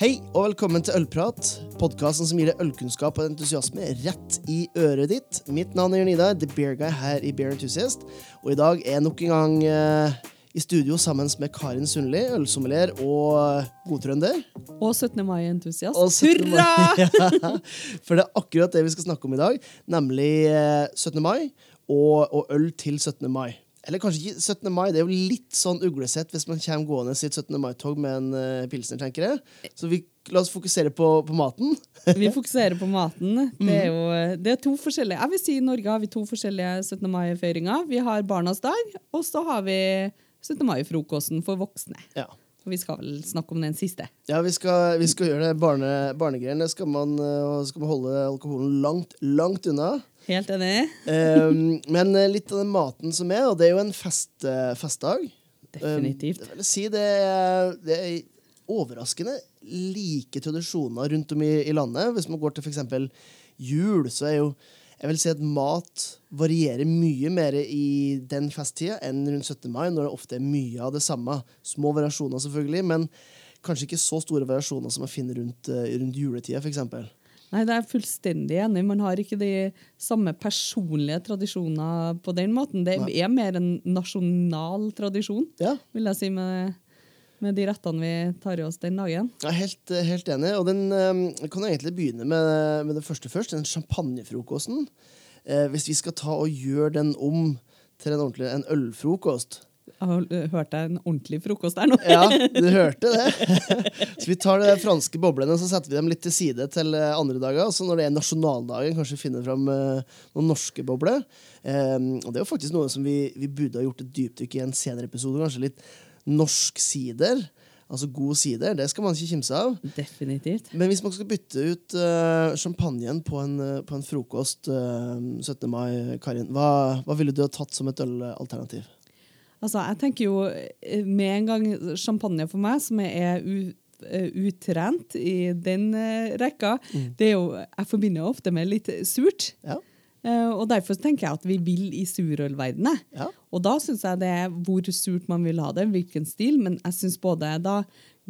Hei og velkommen til Ølprat, podkasten som gir deg ølkunnskap og entusiasme rett i øret ditt. Mitt navn er Jørn Idar, The Beer Guy her i Beer Enthusiast. Og i dag er jeg nok en gang eh, i studio sammen med Karin Sundli, ølsommelier og godtrønder. Og 17. mai-entusiast. Og 17. mai. Hurra! Ja, For det er akkurat det vi skal snakke om i dag, nemlig eh, 17. mai og, og øl til 17. mai. Eller kanskje ikke 17. mai, det er jo litt sånn uglesett hvis man kommer gående i et 17. mai-tog med en uh, pilsner, tenker jeg. Så vi, la oss fokusere på, på maten. Vi fokuserer på maten. Det er Mm. jo det er to forskjellige Jeg vil si I Norge har vi to forskjellige 17. mai-feiringer. Vi har Barnas dag, og så har vi 17. mai-frokosten for voksne. Ja. Og vi skal vel snakke om den siste. Ja, vi skal, vi skal gjøre det barne, barnegreiene. Skal man, uh, skal man holde alkoholen langt, langt unna. Helt enig? Um, men uh, litt av den maten som er, og det er jo en fest, uh, festdag. Definitivt. Um, det, si det er, det er overraskende like tradisjoner rundt om i, i landet. Hvis man går til f.eks. jul, så er jo jeg vil si at mat varierer mye mer i den festtida enn rundt 17. mai, når det ofte er mye av det samme. Små variasjoner, selvfølgelig, men kanskje ikke så store variasjoner som man finner rundt, uh, rundt juletida, f.eks. Nei, det er jeg fullstendig enig. Man har ikke de samme personlige tradisjoner på den måten. Det Nei. er mer en nasjonal tradisjon, Ja, vil jeg si, med, med de rettene vi tar i oss den dagen. Jeg er helt, helt enig. Og den eh, jeg kan egentlig begynne med, med det første først. Den champagnefrokosten. Eh, hvis vi skal ta og gjøre den om til en ordentlig en ølfrokost Jeg har eh, hørt deg en ordentlig frokost der nå. Ja, du hørte det. så vi tar de franske boblene så setter vi dem litt til side til eh, andre dager. Så når det er nasjonaldagen, kanskje finne fram eh, noen norske bobler. Eh, og det er jo faktisk noe som vi, vi burde ha gjort et dypdykk i en senere episode. Kanskje litt norsk sider. Altså god sider. Det skal man ikke kimse av. Definitivt. Men hvis man skal bytte ut uh, champagnen på en, på en frokost eh, 17. mai, Karin, hva, hva ville du ha tatt som et ølalternativ? Altså, jeg tenker jo eh, med en gang champagne for meg, som er u, eh, utrent i den rekka, rekka, det er jo, jeg forbinder ofte med litt surt. Ja. Eh, og derfor tenker jeg at vi vil i surølverdenen. Ja. Og da syns jeg det er hvor surt man vil ha det, hvilken stil, men jeg syns både da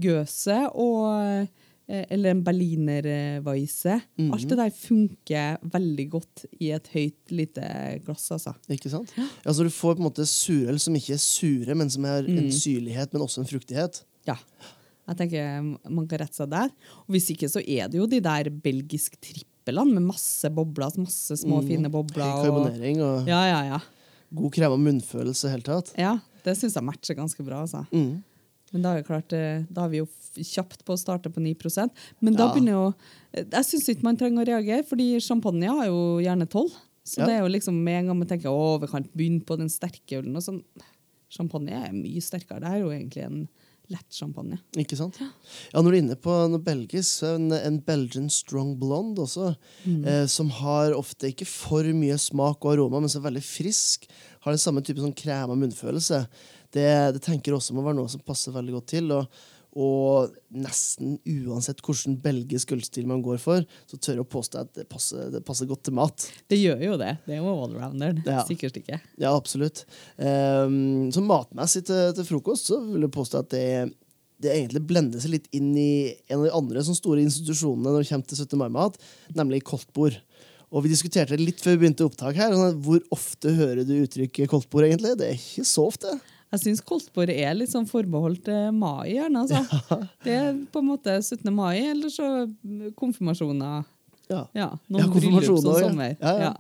Gøse og eh, eller en berlinerweisse. Alt det der funker veldig godt i et høyt, lite glass, altså. Ikke sant? Ja, så du får på en måte surøl som ikke er sure, men som er en syrlighet, men også en fruktighet. Ja. Jeg tenker man kan rette seg der. Og hvis ikke, så er det jo de der belgisk trippelene med masse bobler, masse små, fine bobler. Høy Og, karbonering og ja, ja, ja. god krem og munnfølelse i hele tatt. ja, det syns jeg matcher ganske bra. Altså. Mm. Men da er, klart, eh, da er vi jo kjapt på å starte på 9% Men da Ja. begynner jo Jeg syns ikke man trenger å reagere, fordi champagne har jo gjerne 12. Så Ja. det er jo liksom med en gang man tenker å, vi kan begynne på den sterke ølen. og sånn. Champagne er mye sterkere. Det er jo egentlig en lett champagne. Ikke sant? Ja, Når du er inne på noe belgisk, så er en, en Belgian Strong Blonde også, eh, som har ofte ikke for mye smak og aroma, men som er veldig frisk. Har den samme type sånn krem og munnfølelse. Det, det tenker jeg også må være noe som passer veldig godt til. og og nesten uansett hvilken belgisk ølstil man går for, så tør jeg å påstå at det passer, det passer godt til mat. Det gjør jo det. Det er jo allrounderen. Ja. Sikkert ikke. Ja, absolutt. Um, så matmessig til, til frokost så vil jeg påstå at det, det egentlig blender seg litt inn i en av de andre sånne store institusjonene når det kommer til 17. mai-mat, nemlig koldtbord. Og vi diskuterte det litt før vi begynte opptak her. Sånn hvor ofte hører du uttrykket koldtbord, egentlig? Det er ikke så ofte. Jeg syns koldtbord er litt sånn forbeholdt eh, mai, gjerne. Altså. Det er på en måte 17. mai, eller så konfirmasjoner. Ja. Ja, Ja, noen bryllup konfirmasjoner, som ja. sommer. Ja, ja.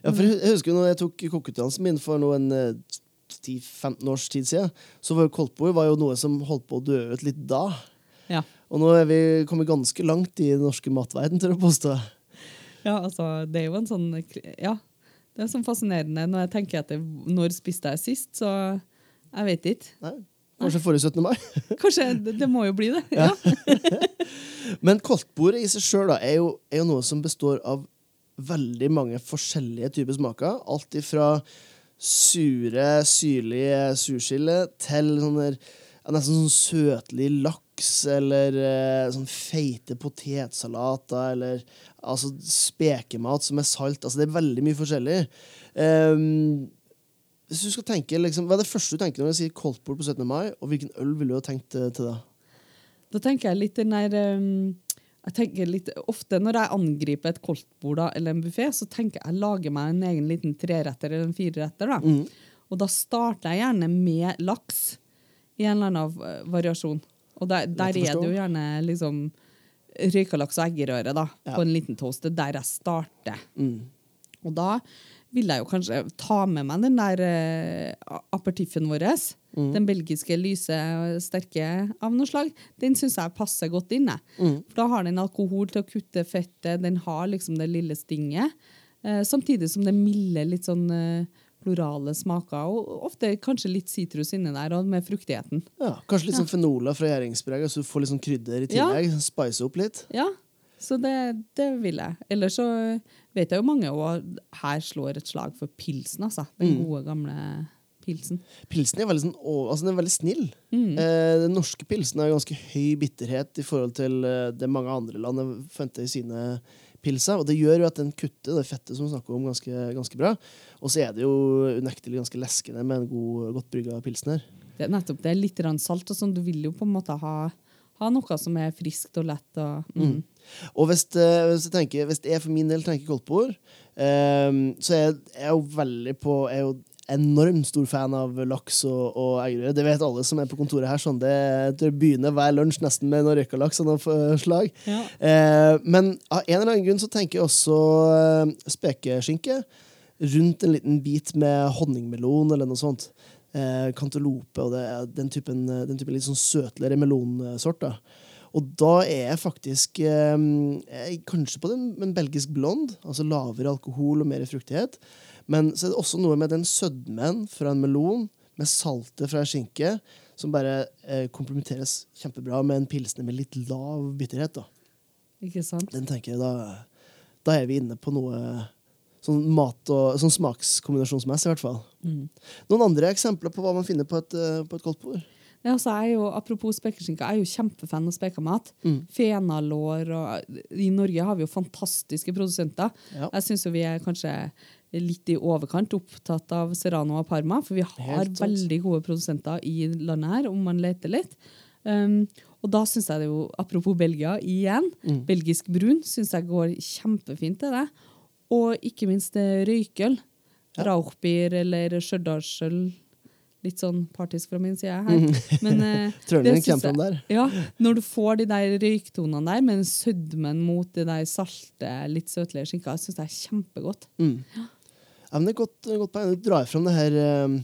Ja, for jeg husker når jeg tok kokkeutdannelsen min for noen eh, 10-15 års tid siden, så var jo koldtbord noe som holdt på å dø ut litt da. Ja. Og nå er vi kommet ganske langt i den norske matverden, til å påstå. ja, altså, det er jo en sånn Ja, det er sånn fascinerende når jeg tenker etter når spiste jeg sist, så jeg vet ikke. Nei, kanskje forrige 17. mai. Kanskje det, det må jo bli det. Ja. Men koldtbordet i seg sjøl er, er jo noe som består av veldig mange forskjellige typer smaker. Alt ifra sure, syrlige surskille til sånne, nesten sånn søtlig laks eller eh, sånn feite potetsalater eller altså spekemat som er salt. Altså det er veldig mye forskjellig. Ehm, hvis du skal tenke, liksom, Hva er det første du tenker når du sier koldtbord på 17. mai, og hvilken øl ville du ha tenkt eh, til da? Da tenker jeg litt den der um, jeg tenker litt, Ofte når jeg angriper et koldtbord eller en buffé, så tenker jeg jeg lager meg en egen liten treretter eller en fireretter. da. Mm. Og da starter jeg gjerne med laks i en eller annen eh, variasjon. Og der, der er det jo gjerne liksom røykalaks og eggerøre da, Ja. på en liten toast. Det er der jeg starter. Mm. Og da vil jeg jo kanskje ta med meg den der uh, aperitiffen vår. Mm. Den belgiske lyse, sterke av noe slag. Den syns jeg passer godt inn. Mm. For da har den alkohol til å kutte fettet, den har liksom det lille stinget. Uh, samtidig som det milde, litt sånn uh, florale smaker, og ofte kanskje litt sitrus inni der, og med fruktigheten. Ja, kanskje litt sånn fenola fra gjæringspreget, så du får litt sånn krydder i Ja. tillegg. Spice opp litt. Ja, så det, det vil jeg. Ellers så vet jeg jo mange òg her slår et slag for pilsen, altså. Den Mm. gode, gamle pilsen. Pilsen er veldig, sånn, altså den er veldig snill. Mm. Eh, den norske pilsen har ganske høy bitterhet i forhold til eh, det mange andre land har funnet i sine pilser. Og det gjør jo at den kutter det fettet som vi snakker om, ganske, ganske bra. Og så er det jo unektelig ganske leskende med en god, godt brygga pilsen her. Det er nettopp det. er Litt salt og sånn. Du vil jo på en måte ha, ha noe som er friskt og lett. Og, mm. Og hvis, eh, hvis, jeg tenker, hvis jeg for min del tenker koldtbord, eh, så er jeg, er jo veldig på Jeg er jo enormt stor fan av laks og, og eggerøre. Det vet alle som er på kontoret her. Sånn, det, det begynner hver lunsj nesten med noe røyka laks av noe slag. Ja. Uh, men av en eller annen grunn så tenker jeg også uh, spekeskinke rundt en liten bit med honningmelon eller noe sånt. Eh, kantelope og det, den, typen, den typen litt sånn søtligere melonsort. da. Og da er jeg faktisk eh, kanskje på den, en belgisk blond, altså lavere alkohol og mer fruktighet. Men så er det også noe med den sødmen fra en melon, med saltet fra en skinke, som bare eh, komplementeres kjempebra med en pilsner med litt lav bitterhet. da. Ikke sant? Den tenker jeg da, da er vi inne på noe sånn mat- og sånn smakskombinasjonsmessig, i hvert fall. Mm. Noen andre eksempler på hva man finner på et, eh, på et koldtbord? Ja, altså, jeg er jo, apropos spekeskinke, jeg er jo kjempefan av spekamat. Mm. Fenalår og I Norge har vi jo fantastiske produsenter. Ja. Jeg syns vi er kanskje litt i overkant opptatt av Serrano og Parma, for vi har veldig gode produsenter i landet her, om man leter litt. Um, og da syns jeg det jo, apropos Belgia igjen, Mm. belgisk brun syns jeg går kjempefint til det. Og ikke minst eh, røykøl. Ja. Rauchbier eller Stjørdalsøl. Litt sånn partisk fra min side her. Men eh, Trønderen det om der. ja, når du får de der røyktonene der, med den sødmen mot de der salte, litt søtlige skinka, syns jeg er kjempegodt. Mm. Ja, men det er godt, godt poeng. Du drar fram det her eh,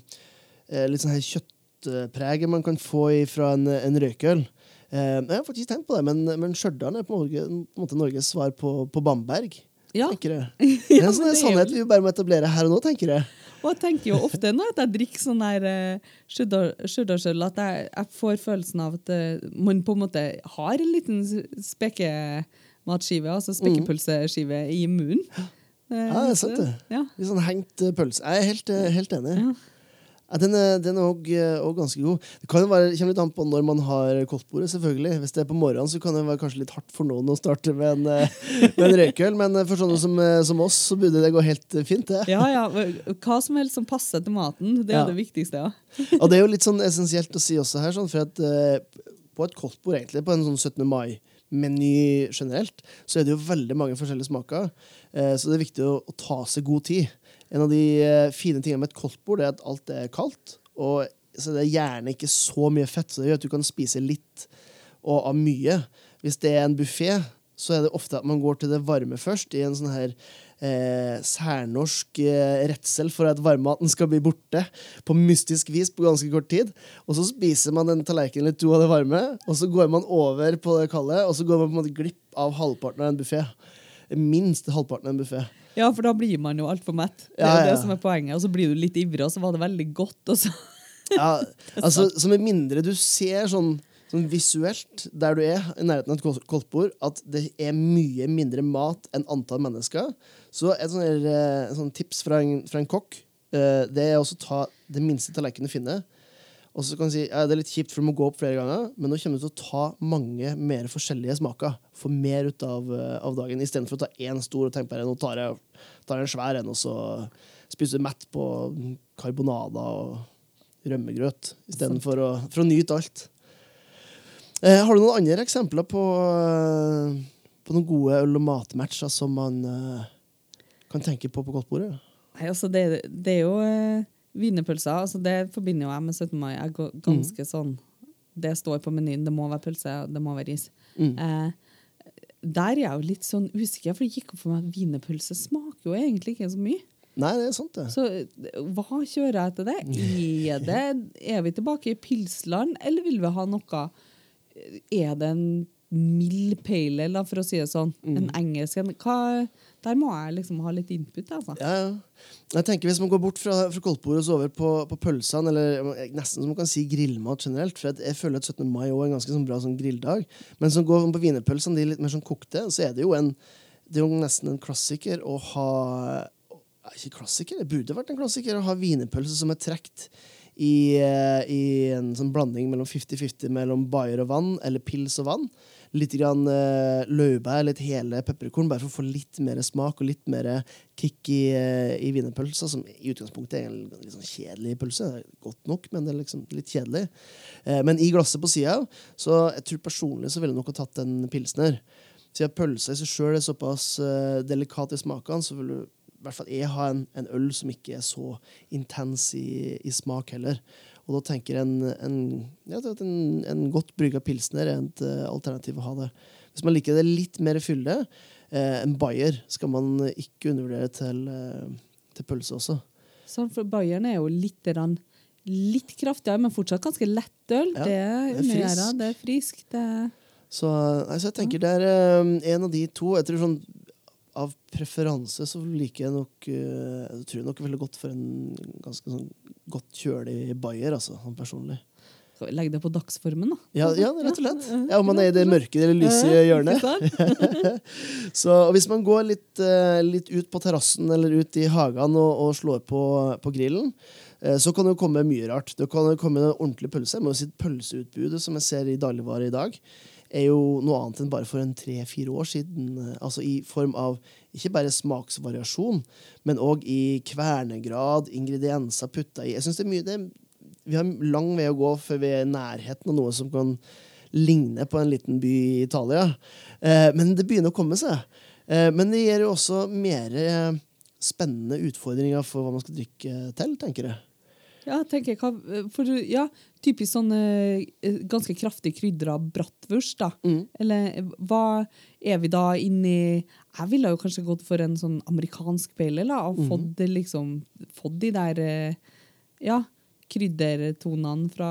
eh, litt sånn her kjøttpreget man kan få fra en, en røykøl. Eh, jeg har faktisk tenkt på det, men, men Stjørdal er på en måte, Norges svar på, på Bamberg. Ja, tenker jeg. Det er en sånn sannhet vi bare må etablere her og nå, tenker jeg. Og jeg tenker jo ofte når at jeg drikker sånn der uh, Stjørdalsøl, at jeg, jeg får følelsen av at eh, man på en måte har en liten spekematskive, altså spekepølseskive, i munnen. Eh, Ja, det er sett det. Ja. Litt sånn hengt eh, pølse. Jeg er helt, eh, helt enig. Ja. Ja, den er, den er også, ganske god. Det kan være, kommer litt an på når man har koldtbordet. selvfølgelig. Hvis det er på morgenen, så kan det være kanskje litt hardt for noen å starte med en, eh, med en røykøl, men eh, for sånne som, eh, som oss, så burde det gå helt eh, fint. det. ja, ja. Hva som helst som passer til maten, det er Ja. det viktigste. ja. Og det er jo litt sånn essensielt å si også her, sånn, for at eh, på et koldtbord, egentlig, på en sånn 17. mai-meny generelt, så er det jo veldig mange forskjellige smaker. Eh, så det er viktig å ta seg god tid. En av de eh, fine tingene med et koldtbord er at alt er kaldt, og så det er gjerne ikke så mye fett, så det gjør at du kan spise litt og av mye. Hvis det er en buffé, så er det ofte at man går til det varme først, i en sånn her eh, særnorsk eh, redsel for at varmmaten skal bli borte på mystisk vis på ganske kort tid. Og så spiser man en tallerken eller to av det varme, og så går man over på det kalde, og så går man på en måte glipp av halvparten av en buffé. Minst halvparten av en buffé. Ja, for da blir man jo altfor mett. Det er Ja, ja. det som er poenget. Og så blir du litt ivrig, og så var det veldig godt. Og så. Ja, altså, så med mindre du ser sånn, sånn visuelt der du er, i nærheten av et kold- koldtbord, at det er mye mindre mat enn antall mennesker, så et sånt, eh, et sånn tips fra en, fra en kokk eh, det er å ta det minste tallerkenen du finner. Og så kan du si ja, det er litt kjipt, for du må gå opp flere ganger, men nå kommer du til å ta mange mer forskjellige smaker. Få mer ut av, eh, av dagen, istedenfor å ta én stor og tenke på det, nå tar jeg, tar jeg en svær en, og så spiser du mett på karbonada og rømmegrøt istedenfor å, for å nyte alt. Eh, har du noen andre eksempler på, på noen gode øl- og matmatcher som man eh, kan tenke på på godtbordet? Nei, altså det, det er jo eh, wienerpølser. Altså det forbinder jo jeg med 17. mai. Jeg går ganske ganske sånn Det står på menyen. Det må være pølse, det må være ris. Mm. Eh, der er jeg jo litt sånn usikker, for det gikk opp for meg at wienerpølse smaker jo egentlig ikke så mye. Nei, det er sant, det. Så eh, hva kjører jeg etter det? Er, det? er vi tilbake i pilsland, eller vil vi ha noe Er det en mild pale ale, for å si det sånn? En engelsk en? Der må jeg liksom ha litt input. Altså. Ja, ja. Jeg tenker Hvis man går bort fra, fra koldtbordet og så over på, på pølsene, eller nesten som man kan si grillmat generelt For jeg, jeg føler at 17. mai er en ganske sånn bra sånn grilldag. Men som går på wienerpølsene, de er litt mer sånn kokte, så er det jo en det er jo nesten en klassiker å ha Ikke klassiker, det burde vært en klassiker å ha wienerpølse som er trukket i, eh, i en sånn blanding mellom 50-50 mellom bayer og vann, eller pils og vann. Litt grann uh, laurbær, litt hele pepperkorn, bare for å få litt mer smak og litt mer kick i, uh, i wienerpølsa, som i utgangspunktet er en litt sånn kjedelig pølse. Godt nok, men det er liksom litt kjedelig. Uh, men i glasset på sida, så jeg tror personlig så ville jeg nok ha tatt en pilsner. Siden pølsa i seg sjøl er såpass uh, delikat i smakene, så vil du i hvert fall jeg ha en, en øl som ikke er så intens i, i smak heller. Og da tenker jeg en, en, ja, en, en godt brygga pilsner er et eh, alternativ å ha det. Hvis man liker det litt mer fylde, eh, en bayer skal man ikke undervurdere til, eh, til pølse også. Sånn, for bayeren er jo litt, litt kraftigere, men fortsatt ganske lett øl. Ja, det er frisk. Det er friskt. Det Så, altså, jeg tenker det er um, en av de to. Jeg tror sånn av preferanse så liker jeg nok uh, Jeg tror nok veldig godt for en ganske sånn godt kjølig bayer, altså, sånn personlig. skal vi legge det på dagsformen, da? Ja, ja, rett og slett. Ja, Om man er i det mørke eller lyse hjørnet. Så hvis man går litt, eh, litt ut på terrassen eller ut i hagen og, og slår på, på grillen, eh, så kan det jo komme mye rart. Det kan jo komme en ordentlig pølse. Jeg må si Pølseutbudet som jeg ser i dagligvare i dag, er jo noe annet enn bare for en tre-fire år siden. eh, Altså i form av ikke bare smaksvariasjon, men òg i kvernegrad, ingredienser putta i. Jeg synes det er mye det, Vi har lang vei å gå før vi er i nærheten av noe som kan ligne på en liten by i Italia. Eh, men det begynner å komme seg. Eh, men det gir jo også mer eh, spennende utfordringer for hva man skal drikke til, tenker jeg. Ja, tenker jeg, hva- for ja, typisk sånn eh, ganske kraftig krydra bratwurst, da. Mm. Eller eh, hva er vi da inni Jeg ville jo kanskje gått for en sånn amerikansk pale ale, og Mm. fått mm. liksom Fått de der eh, ja, kryddertonene fra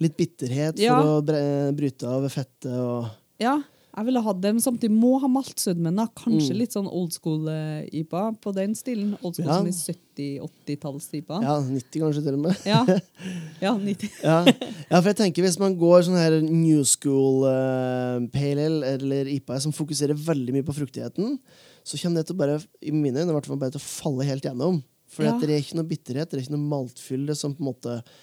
Litt bitterhet for Ja. å bre- bryte av fettet og Ja, jeg ville hatt det, men samtidig må ha maltsødmen. da. Kanskje Mm. litt sånn old school-IPA på den stilen. Old school Ja. som i 70-80-talls-IPA. Ja, 90 kanskje til og med. Ja. ja, 90. Ja. ja, for jeg tenker Hvis man går sånn her new school uh, pale ale eller IPA som fokuserer veldig mye på fruktigheten, så kommer det til å bare i mine øyne i hvert fall bare til å falle helt gjennom. For det er ikke noe bitterhet, det er ikke noe maltfyll som på en måte eh,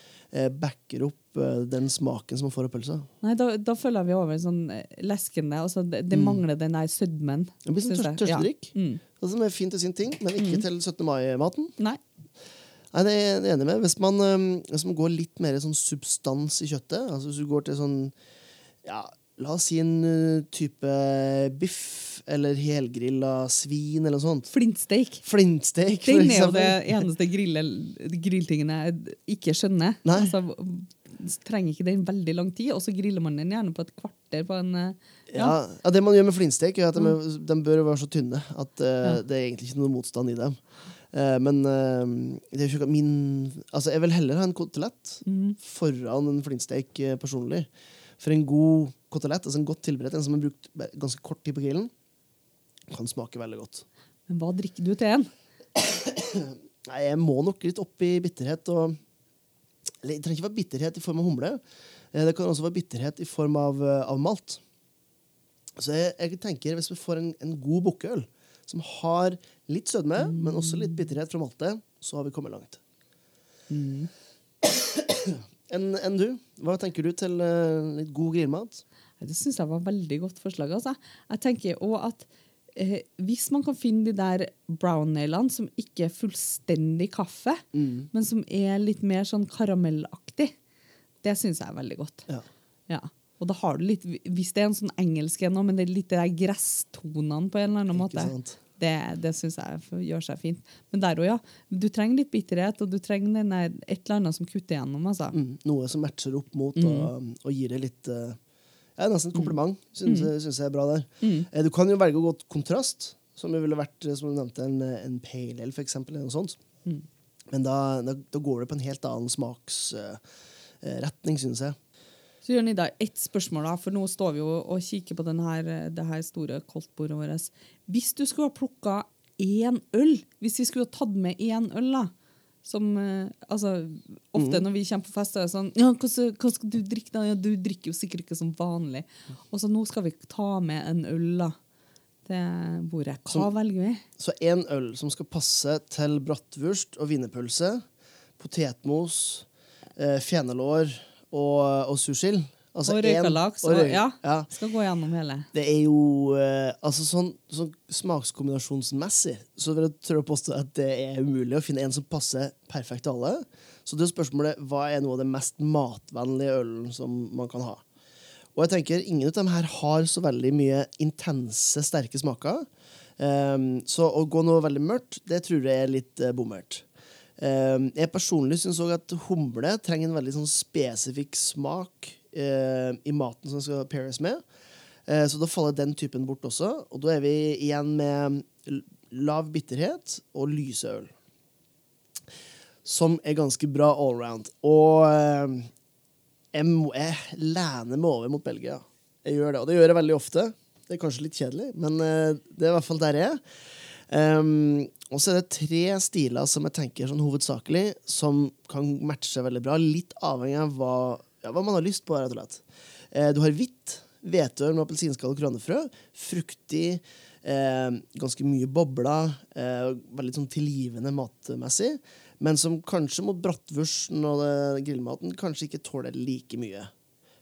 backer opp eh, den smaken som man får av pølsa. Nei, da, da føler vi over sånn eh, leskende. Altså, det, det mangler den der sødmen. Det blir sånn tørst, tørstedrikk. Ja. Mm. Som er fint til sin ting, men ikke til 17. mai-maten. Nei. Nei, det er jeg enig med. Hvis man, hvis man går litt mer sånn substans i kjøttet, altså hvis du går til sånn ja, La oss si en type biff eller helgrilla svin eller noe sånt. Flintsteik. Flintsteak, for Den er jo det eneste grille- grilltingen jeg ikke skjønner. Nei. Altså, trenger ikke den veldig lang tid, og så griller man den gjerne på et kvarter på en Ja. Ja, ja, Det man gjør med flintsteik, er at de, er- de bør være så tynne at uh, Ja. det er egentlig ikke noe motstand i dem. Uh, men uh, det er jo ikke min Altså, jeg vil heller ha en kotelett Mm. foran en flintsteik eh, personlig. For en god kotelett, altså en godt tilberedt, en som har brukt ganske kort tid på grillen, kan smake veldig godt. Men hva drikker du til en? Nei, jeg må nok litt opp i bitterhet og Eller det trenger ikke være bitterhet i form av humle. Eh, Det kan også være bitterhet i form av, eh, av malt. Så jeg, jeg tenker hvis vi får en, en god bukkøl som har litt sødme, men også litt bitterhet fra maltet, så har vi kommet langt. Enn en du? Hva tenker du til eh, litt god grillmat? Det syns jeg var veldig godt forslag. Altså. Jeg tenker også at eh, Hvis man kan finne de der brown-nailene som ikke er fullstendig kaffe, Mm. men som er litt mer sånn karamellaktig, det syns jeg er veldig godt. Ja. Ja. Og da har du litt, Hvis det er en sånn engelsk en, men det er litt de der gresstonene på en eller annen måte, det, det syns jeg gjør seg fint. Men der òg, ja. Du trenger litt bitterhet, og du trenger denne, et eller annet som kutter gjennom. altså. Mm, noe som matcher opp mot og, og gir det litt eh, ja, Nesten et kompliment. Syns, syns jeg er bra der. Mm. Du kan jo velge å gå til kontrast, som jo ville vært eh, som du nevnte, en, eh, en pale ale, for eksempel. Eller noe sånt. Men da, da, da går det på en helt annen smaksretning, syns jeg. Så Jørn Idar, ett spørsmål, da, for nå står vi jo og kikker på denne her, det her store koldtbordet vårt. Hvis du skulle ha plukka én øl, hvis vi skulle ha tatt med én øl, da som, eh, altså, Ofte når vi kommer på fest, er det sånn ja, hva, skal- hva skal du drikke? da? Ja, du drikker jo sikkert ikke som vanlig. Og så nå skal vi ta med en øl da, til bordet. Hva Som- velger vi? Så én øl som skal passe til brattvurst og wienerpølse, potetmos, eh, fenalår og, og sursild. Altså og røyka laks. og Og, ja, ja. skal gå gjennom hele. Det er jo eh, altså sånn, sånn smakskombinasjonsmessig så vil jeg tørre å påstå at det er umulig å finne en som passer perfekt til alle. Så det er spørsmålet hva er noe av det mest matvennlige ølen som man kan ha. Og jeg tenker ingen av dem her har så veldig mye intense, sterke smaker. Um, så å gå noe veldig mørkt, det tror jeg er litt uh, bommert. Um, jeg personlig syns òg at humle trenger en veldig sånn spesifikk smak i maten som skal paires med. Eh, så da faller den typen bort også. Og da er vi igjen med lav bitterhet og lyse øl. Som er ganske bra allround. Og eh, jeg, må, jeg lener meg over mot Belgia. Jeg gjør det, og det gjør jeg veldig ofte. Det er kanskje litt kjedelig, men eh, det er i hvert fall der jeg er. Um, og så er det tre stiler som jeg tenker sånn hovedsakelig som kan matche veldig bra. Litt avhengig av hva, ja, hva man har lyst på. rett og slett. Eh, du har hvitt, hveteøl med appelsinskall og kranefrø. Fruktig, eh, ganske mye bobler. Eh, veldig sånn tilgivende matmessig. Men som kanskje mot brattvursen og det- grillmaten kanskje ikke tåler like mye.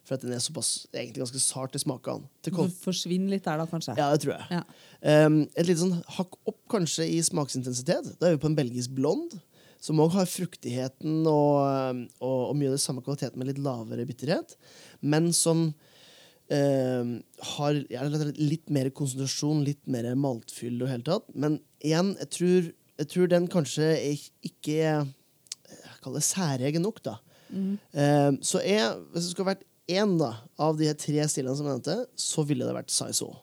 For at den er såpass egentlig ganske sart i smakene. Du forsvinner litt der, da, kanskje. ja, det tror jeg. Ja. Um, et lite sånn hakk opp kanskje i smaksintensitet. Da er vi på en belgisk blond, som òg har fruktigheten og, og, og mye av det samme kvaliteten med litt lavere bitterhet, men som eh, har ja, litt mer konsentrasjon, litt mer maltfyll og hele tatt. Men igjen, jeg tror, jeg tror den kanskje ikke jeg kaller det særegen nok, da. Um, så jeg, hvis det skulle vært én da, av de tre stilene som jeg nevnte, så ville det vært Saison.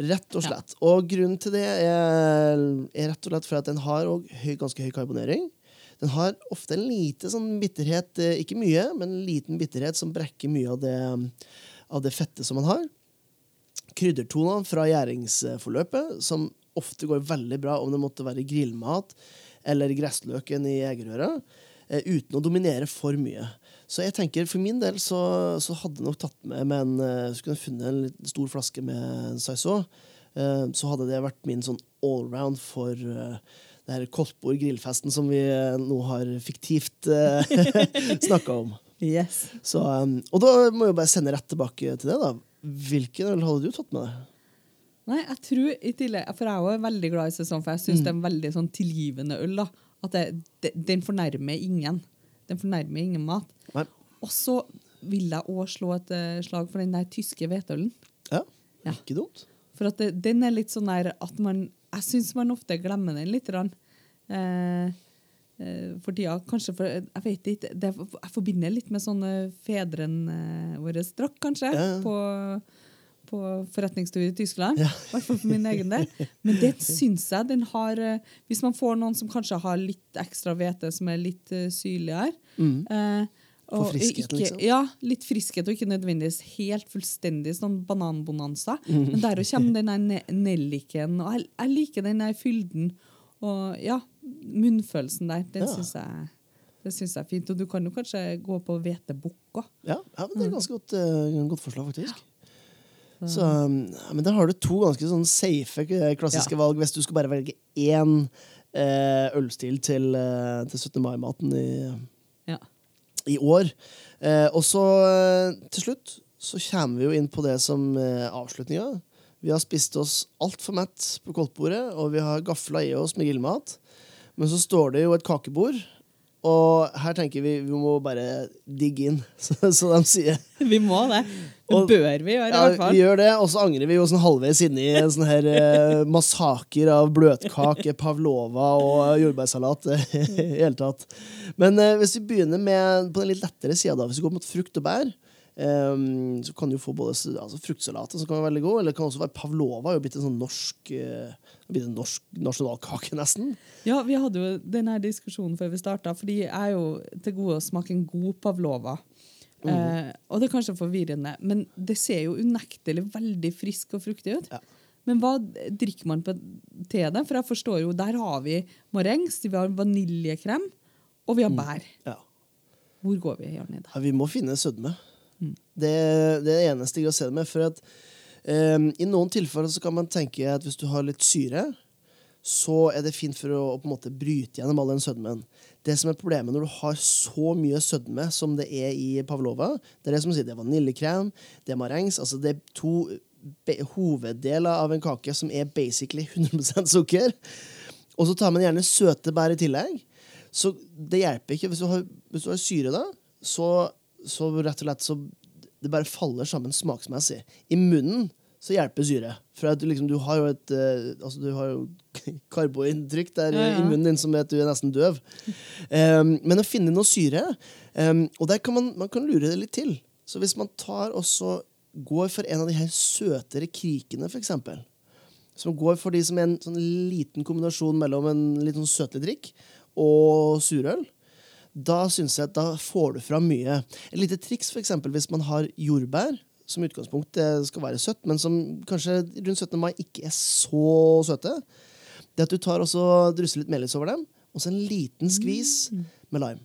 Rett og slett. Og grunnen til det er, er rett og slett for at den har høy, ganske høy karbonering. Den har ofte en lite sånn bitterhet, eh, ikke mye, men en liten bitterhet som brekker mye av det, av det fettet som man har. Kryddertonene fra gjæringsforløpet, som ofte går veldig bra om det måtte være grillmat eller gressløken i egerøra, eh, uten å dominere for mye. Så jeg tenker, for min del så, så hadde jeg nok tatt med, med en, eh, skulle jeg funnet en litt stor flaske med Saison, eh, så hadde det vært min sånn allround for eh, det her Koldtbord grillfesten som vi nå har fiktivt snakka om. Yes. Så, og da må jeg bare sende rett tilbake til det. da. Hvilken øl hadde du tatt med deg? Nei, jeg tror i tillegg, For jeg er jo veldig glad i sesong, for jeg syns Mm. det er en veldig sånn tilgivende øl. da. At det, det, Den fornærmer ingen. Den fornærmer ingen mat. Nei. Og så vil jeg òg slå et eh, slag for den der tyske hvetølen. Ja, Ja. Ikke dumt. For at det, den er litt sånn der at man Jeg syns man ofte glemmer den litt. grann. Eh, eh, for tida, kanskje for Jeg vet ikke. Det, jeg forbinder litt med sånne fedrene våre drakk, kanskje. Ja, ja. På, på forretningstur i Tyskland. Ja. I hvert fall for min egen del. Men det syns jeg den har eh, Hvis man får noen som kanskje har litt ekstra hvete, som er litt uh, syrligere eh, og Får friskheten, ikke- liksom. Ja, litt friskhet, og ikke nødvendigvis helt fullstendig sånn bananbonanza. Mm. Men der kommer den der nelliken, og jeg, jeg liker den der fylden. Og ja, munnfølelsen der, den Ja. syns jeg det synes jeg er fint. Og du kan jo kanskje gå på hvetebukk òg. Ja, ja men Det er et ganske godt, uh, godt forslag, faktisk. Så, men da har du to ganske sånn safe eh, klassiske Ja. valg hvis du skal bare velge én eh, ølstil til, eh, til 17. mai-maten i, Ja. i år. Eh, og så eh, til slutt så kommer vi jo inn på det som eh, avslutninga. Vi har spist oss altfor mett på koldtbordet, og vi har gafla i oss med grillmat. Men så står det jo et kakebord Og her tenker vi vi må bare digge inn, så, så de sier. Vi må det. Det Og- bør vi gjøre, i Ja, hvert fall. vi gjør det, og så angrer vi jo sånn halvveis inni en sånn her eh, massaker av bløtkake, pavlova og jordbærsalat i hele tatt. Men eh, hvis vi begynner med på den litt lettere sida, hvis vi går mot frukt og bær, eh, så kan du få både altså, fruktsalat, som kan være veldig god, eller det kan også være pavlova, er jo blitt en sånn norsk uh, blitt en norsk nasjonalkake, nesten. Ja, vi hadde jo denne diskusjonen før vi starta, fordi jeg er jo til gode å smake en god pavlova. Mm. Eh, og det er kanskje forvirrende, men det ser jo unektelig veldig frisk og fruktig ut. Ja. Men hva drikker man på til det? For jeg forstår jo, der har vi morengs, vi har vaniljekrem, og vi har bær. Ja. Hvor går vi, Jarni? da? Ja, vi må finne sødme. Det, det er det eneste jeg har sett med. For at um, i noen tilfeller så kan man tenke at hvis du har litt syre, så er det fint for å, å på en måte bryte gjennom all den sødmen. Det som er problemet når du har så mye sødme som det er i pavlova, det er det som sier, det er vaniljekrem, det er marengs, altså det er to hoveddeler av en kake som er basically 100% sukker. Og så tar man gjerne søte bær i tillegg. Så det hjelper ikke. Hvis du har, hvis du har syre, da, så, så rett og slett så det bare faller sammen smaksmessig. I munnen så hjelper syre. For du, liksom, du har jo et eh, altså du har jo karboinntrykk der Ja, i- ja. i munnen din som at du er nesten døv. Um, men å finne noe syre um, Og der kan man, man kan lure det litt til. Så hvis man tar og så går for en av de her søtere krikene, for eksempel, som går for de som er en sånn liten kombinasjon mellom en litt sånn søtlig drikk og surøl, da synes jeg at da får du fram mye. Et lite triks for eksempel, hvis man har jordbær, som i utgangspunktet skal være søtt, men som kanskje rundt 17. mai ikke er så søte, det er at du tar og drysser litt melis over dem, og så en liten skvis med lime.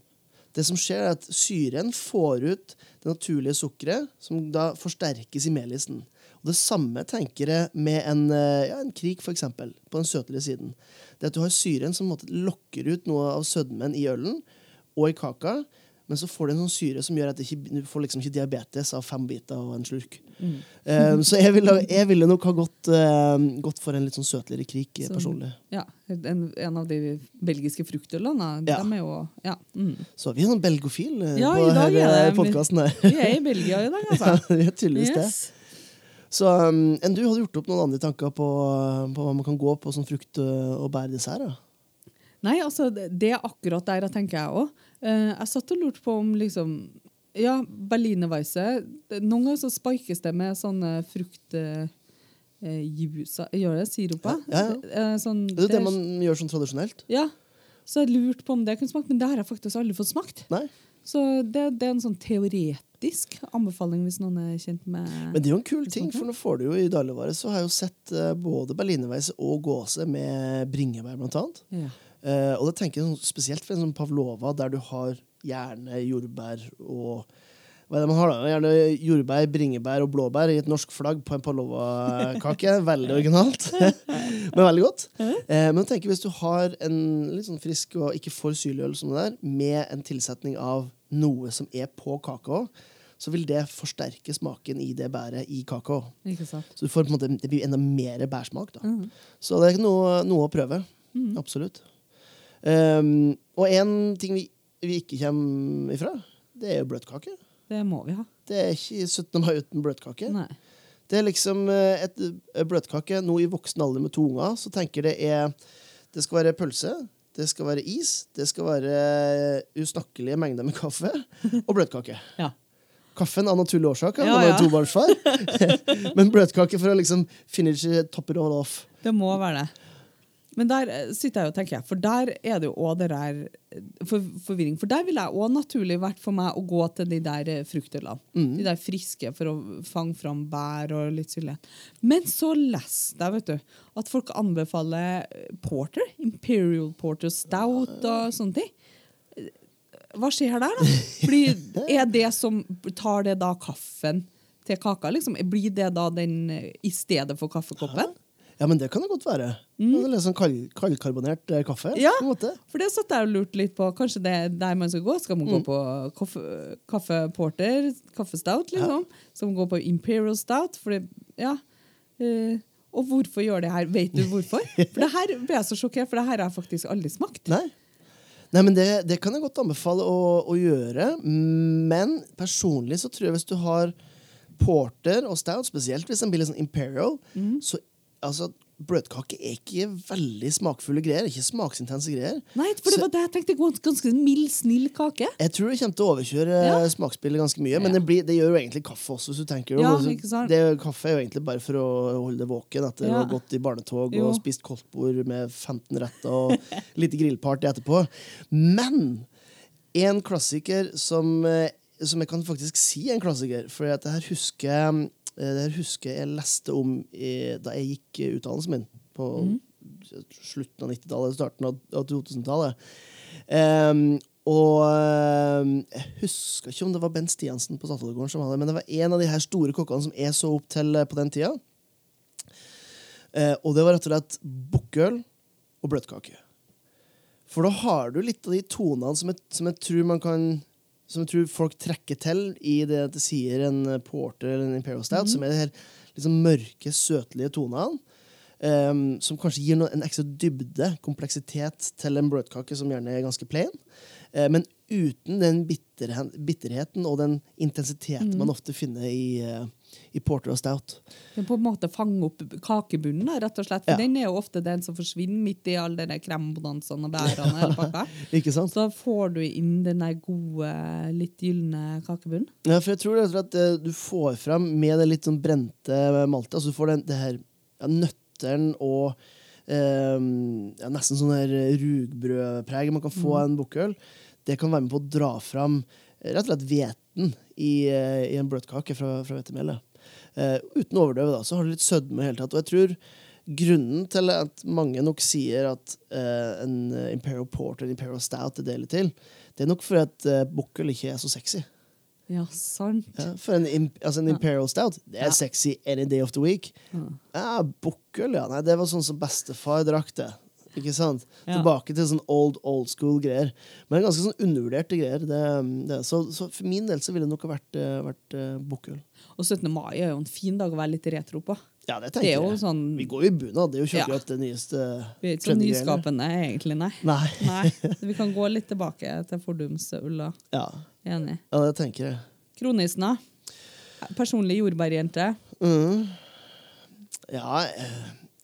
Det som skjer er at Syren får ut det naturlige sukkeret, som da forsterkes i melisen. Og Det samme tenker jeg med en, eh, ja, en krik, eksempel, på den søtlige siden. Det at Du har syren som lokker ut noe av sødmen i ølen og i kaka, men så får du en sånn syre som gjør at du ikke, får liksom ikke diabetes av fem biter og en slurk. Eh, så jeg ville, jeg ville nok ha gått, uh, gått for en litt sånn søtligere krik så, personlig. Ja, en, en av de belgiske fruktølene. Ja. De er jo Ja. Mm. Så vi er sånn belgofil eh, Ja, på denne eh, det- podcasten. Vi er i Belgia i dag, Ja, altså. vi er tydeligvis det. Yes. Så um, enn du hadde gjort opp noen andre tanker på, på hva man kan gå på som frukt- og bærdessert? Nei, altså, det er akkurat der jeg tenker jeg òg. jeg satt og lurte på om liksom Ja, berlinerweisse Noen ganger så spikes det med sånne fruktjuicer. Gjør det? Siruper? Ja, ja, ja. Sånn, Det er det man gjør sånn tradisjonelt. Ja. Så jeg lurte på om det kunne smakt, men det har jeg faktisk aldri fått smakt. Nei. Så det, det er en sånn teoretisk anbefaling hvis noen er kjent med Men det er jo en kul ting, for nå får du jo i dagligvare så har jeg jo sett eh, både berlinerveis og gåse med bringebær, blant annet. ja. Eh, og det tenker jeg spesielt for en sånn pavlova, der du har gjerne jordbær og hva er det man har da? Gjerne jordbær, bringebær og blåbær i et norsk flagg på en pavlova-kake. Veldig originalt, men veldig godt. Eh, men tenk hvis du har en litt sånn frisk og ikke for syrlig øl som det der, med en tilsetning av noe som er på kaka, så vil det forsterke smaken i det bæret i kaka. Så du får på en måte, det blir enda mer bærsmak. da. Så det er noe, noe å prøve. Absolutt. Um, og en ting vi, vi ikke kommer ifra, det er jo bløtkake. Det må vi ha. Det er ikke 17. mai uten bløtkake. Nei. Det er liksom eh, et et bløtkake nå i voksen alder med to unger, så tenker det er Det skal være pølse, det skal være is, det skal være usnakkelige mengder med kaffe og bløtkake. Ja. Kaffen av naturlige årsaker, Ja, ja. tobarnsfar. Men bløtkake for å liksom finish top it all off. Det må være det. Men der eh, sitter jeg og tenker, for der er det jo òg det der eh, for, forvirring. For der ville jeg òg naturlig vært for meg å gå til de der eh, Mm. De der friske for å fange fram bær og litt sylle. Men så leste jeg vet du, at folk anbefaler porter. Imperial porter stout og sånne ting. Hva skjer der, da? Fordi er det som Tar det da kaffen til kaka? liksom? Blir det da den i stedet for kaffekoppen? Ja, men det kan det godt være. Det er litt sånn kald, kaldkarbonert eh, kaffe. Mm. Ja. For det satt jeg og lurte litt på. Kanskje det er der man skal gå? Skal man gå på kaffe, kaffeporter, kaffestout, liksom? Skal man gå på Imperial Stout? For det, ja. Uh, og hvorfor gjør det her? Vet du hvorfor? For det her ble jeg så sjokkert, for det her har jeg faktisk aldri smakt. Nei. Nei, men det, det kan jeg godt anbefale å, å gjøre. Men personlig så tror jeg hvis du har porter og stout, spesielt hvis den blir litt sånn imperial, mm. så altså Brødkake er ikke veldig smakfulle greier. Ikke smaksintense greier. Nei, for det var det jeg tenkte. Ganske, mild, snill kake. Jeg tror det kommer til å overkjøre Ja. eh, smaksbildet ganske mye. Men Ja. det, blir, det gjør jo egentlig kaffe også, hvis du tenker Ja, det. ikke sant? det. Kaffe er jo egentlig bare for å holde det våken etter å ha gått i barnetog Jo. og spist koldtbord med 15 retter og litt grillparty etterpå. Men en klassiker som, eh, som jeg kan faktisk si er en klassiker, for jeg husker, det her husker jeg leste om da jeg gikk eh, utdannelsen min på mm. slutten av 90-tallet, starten av, av 2000-tallet. Um, og jeg husker ikke om det var Bent Stiansen på Statoilgården som hadde det, men det var en av de her store kokkene som jeg så opp til eh, på den tida. Eh, og det var rett og slett bukkøl og bløtkake. For da har du litt av de tonene som jeg, som jeg tror man kan Som jeg tror folk trekker til i det at det sier en porter eller en Imperial Stout, som er de her liksom mørke, søtlige tonene. Um, som kanskje gir noe, en ekstra dybde, kompleksitet, til en brødkake som gjerne er ganske plain. Uh, men uten den bitterheten og den intensiteten man ofte finner i, eh, i porter og stout. Er på en måte fange opp kakebunnen, rett og slett. For Ja. den er jo ofte den som forsvinner midt i all den der krembonanzaen og bærene. Ikke sant? Så får du inn den gode, litt gylne kakebunnen. Ja, for jeg tror rett og slett at eh, du får fram med det litt sånn brente maltet. Altså du får den, det her ja, nøtteren og eh, ja, nesten sånn her rugbrødpreg man kan få av en bukkøl. Det kan være med på å dra fram eh, rett og slett hveten i, eh, i en bløtkake fra, fra hvetemelet. Eh, uten å overdøve, da, så har du litt sødme i hele tatt. Og jeg tror grunnen til at mange nok sier at uh, en Imperial Porter en Imperial Stout er deilig til, det er nok fordi at uh, bukkøl ikke er så sexy. Ja, sant. Ja, for en, altså en Imperial Stout det er Ja. sexy any day of the week. Ja, Bukkel, ja. Nei, det var sånn som bestefar drakk det. Ikke sant? Ja. Tilbake til sånn old, old school greier. Men ganske sånn undervurderte greier. Det, det, så, så for min del så ville det nok ha vært, eh, vært uh, bukkøl. Og 17. mai er jo en fin dag å være litt retro på. Ja, det Det tenker er jo jeg. sånn Vi går jo i bunad. Det er jo ikke Ja. det nyeste Vi er ikke så nyskapende, egentlig, nei. Nei. nei. Vi kan gå litt tilbake til fordumsulla. Ja. Enig. ja, det tenker jeg. Kronisen, da? Personlig jordbærjente. Mm. Ja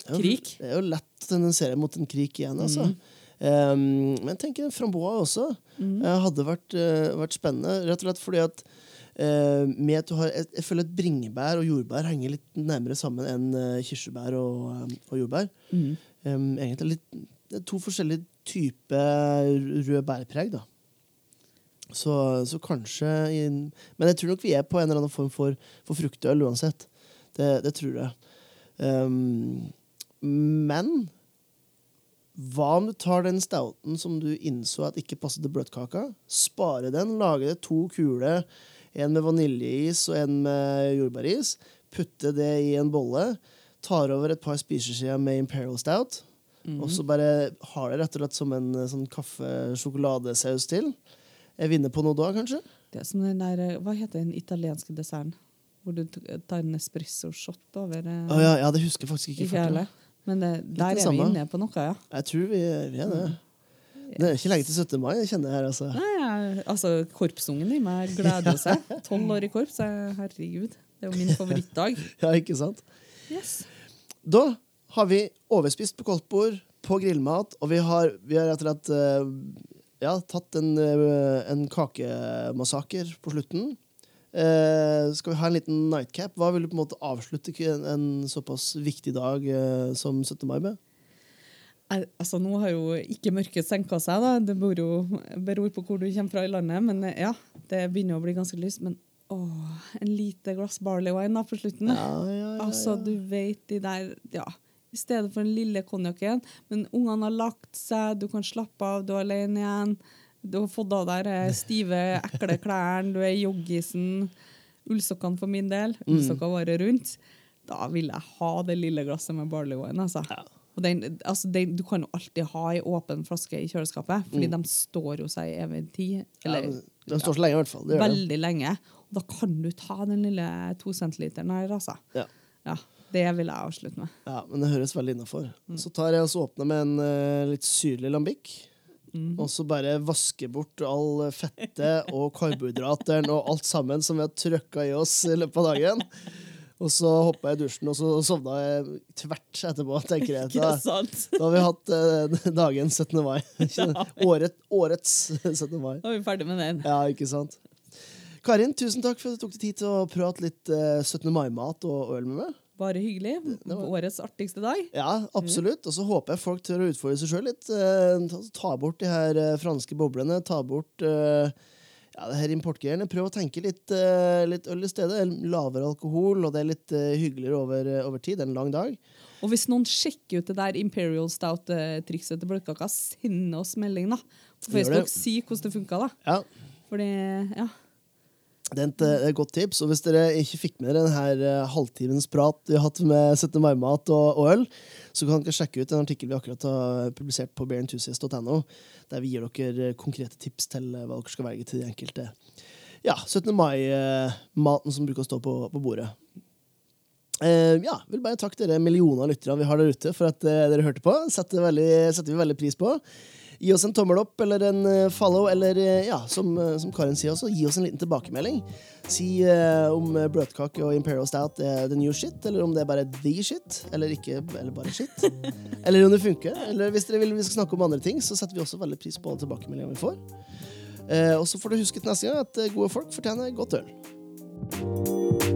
eh, det er jo- Krik? Det jo lett å tendensere mot en krik igjen, altså. Mm. Um, men jeg tenker framboa også eh, hadde vært, uh, vært spennende. Rett og slett fordi at uh, med at du har, jeg, jeg føler at bringebær og jordbær henger litt nærmere sammen enn kirsebær og, og jordbær. Mm. Um, egentlig litt, det er to forskjellige typer rød bærpreg, da. Så, så kanskje i, Men jeg tror nok vi er på en eller annen form for, for fruktøl uansett. Det, det tror jeg. Um, men hva om du tar den stouten som du innså at ikke passet til bløtkaka, sparer den, lager det to kuler, en med vaniljeis og en med jordbæris, putter det i en bolle, tar over et par spiseskjeer med Imperial Stout, og så bare har det rett og slett som en eh, sånn kaffe-sjokoladesaus til. Jeg vinner på noe da, kanskje? Det er som den der, eh, Hva heter den italienske desserten? Hvor du tar en espresso-shot over eh, Å ja, ja, det husker jeg faktisk ikke. Ikke. Men det, det der er vi inne på noe, ja. Jeg tror vi, vi er det. Det er ikke lenge til 17. mai, kjenner jeg her, altså. Nei, altså, Korpsungen i meg gleder seg. Tolv år i korps, herregud. Det er jo min favorittdag. Ja, ikke sant? Yes. Da har vi overspist på koldtbord, på grillmat, og vi har, vi har rett og slett eh, ja, tatt en, eh, en kakemassaker på slutten. Eh, skal vi ha en liten nightcap? Hva vil du på en måte avslutte en, en såpass viktig dag uh, som 17. mai med? Altså, nå har jo ikke mørket senka seg, da. det beror, beror på hvor du kommer fra i landet. Men eh, ja, det begynner å bli ganske lyst. Men å, en lite glass barley wine da på slutten. Ja, ja, ja, Altså, du vet de der Ja, i stedet for den lille konjakken. Men ungene har lagt seg, du kan slappe av, du er alene igjen. Du har fått av deg stive, ekle klærne, du er i joggisen. Ullsokkene for min del. Mm. Ullsokker varer rundt. Da vil jeg ha det lille glasset med barley wine. altså. Og den, altså den, du kan jo alltid ha ei åpen flaske i kjøleskapet, fordi de står jo seg i evig tid. Eller, Ja, de står så lenge, i hvert fall. Det gjør det. veldig lenge. Og da kan du ta den lille to centiliteren her, altså. Ja. Ja, det vil jeg avslutte med. Ja, men det høres veldig innafor. Mm. Så tar jeg og åpner med en uh, litt syrlig lambic. og så bare vaske bort all fettet og karbohydrateren og alt sammen som vi har trøkka i oss i løpet av dagen. Og så hoppa jeg i dusjen, og så sovna jeg tvert etterpå. tenker jeg. Da, da har vi hatt eh, dagen 17. mai. Året, årets 17. mai. Da er vi ferdig med den. Ja, ikke sant? Karin, tusen takk for at du tok deg tid til å prate litt eh, 17. mai-mat og øl med meg. Bare hyggelig. Årets artigste dag. Ja, absolutt. Og så håper jeg folk tør å utfordre seg sjøl litt. Eh, ta, bort de her eh, franske boblene. Ta bort eh, ja, det her importgreiene. Prøv å tenke litt, litt øl i stedet. Lavere alkohol, og det er litt hyggeligere over, over tid. Det er en lang dag. Og hvis noen sjekker ut det der Imperial Stout-trikset til bløtkaka, send oss melding da. På. Facebook. Si hvordan det funka, da. Ja, Fordi, ja. Et, det er et godt tips. Og hvis dere ikke fikk med dere denne uh, halvtimens prat vi har hatt med 17. mai-mat og, øl, så kan dere sjekke ut en artikkel vi akkurat har publisert på bearenthusiast.no, der vi gir dere eh, konkrete tips til eh, hva dere skal velge til de enkelte ja, 17. mai-maten som bruker å stå på, på bordet. Eh, ja, vil bare takke dere millioner av lyttere vi har der ute for at eh, dere hørte på. Setter, setter vi veldig pris på. Gi oss en tommel opp eller en eh, follow, eller eh, ja, som, eh, som Karin sier også, gi oss en liten tilbakemelding. Si eh, om bløtkake og Imperial Stout er the new shit, eller om det er bare the shit, eller ikke, eller bare shit. eller om det funker. Eller hvis dere vil vi skal snakke om andre ting, så setter vi også veldig pris på alle tilbakemeldingene vi får. Eh, og så får du huske til neste gang at gode folk fortjener godt øl.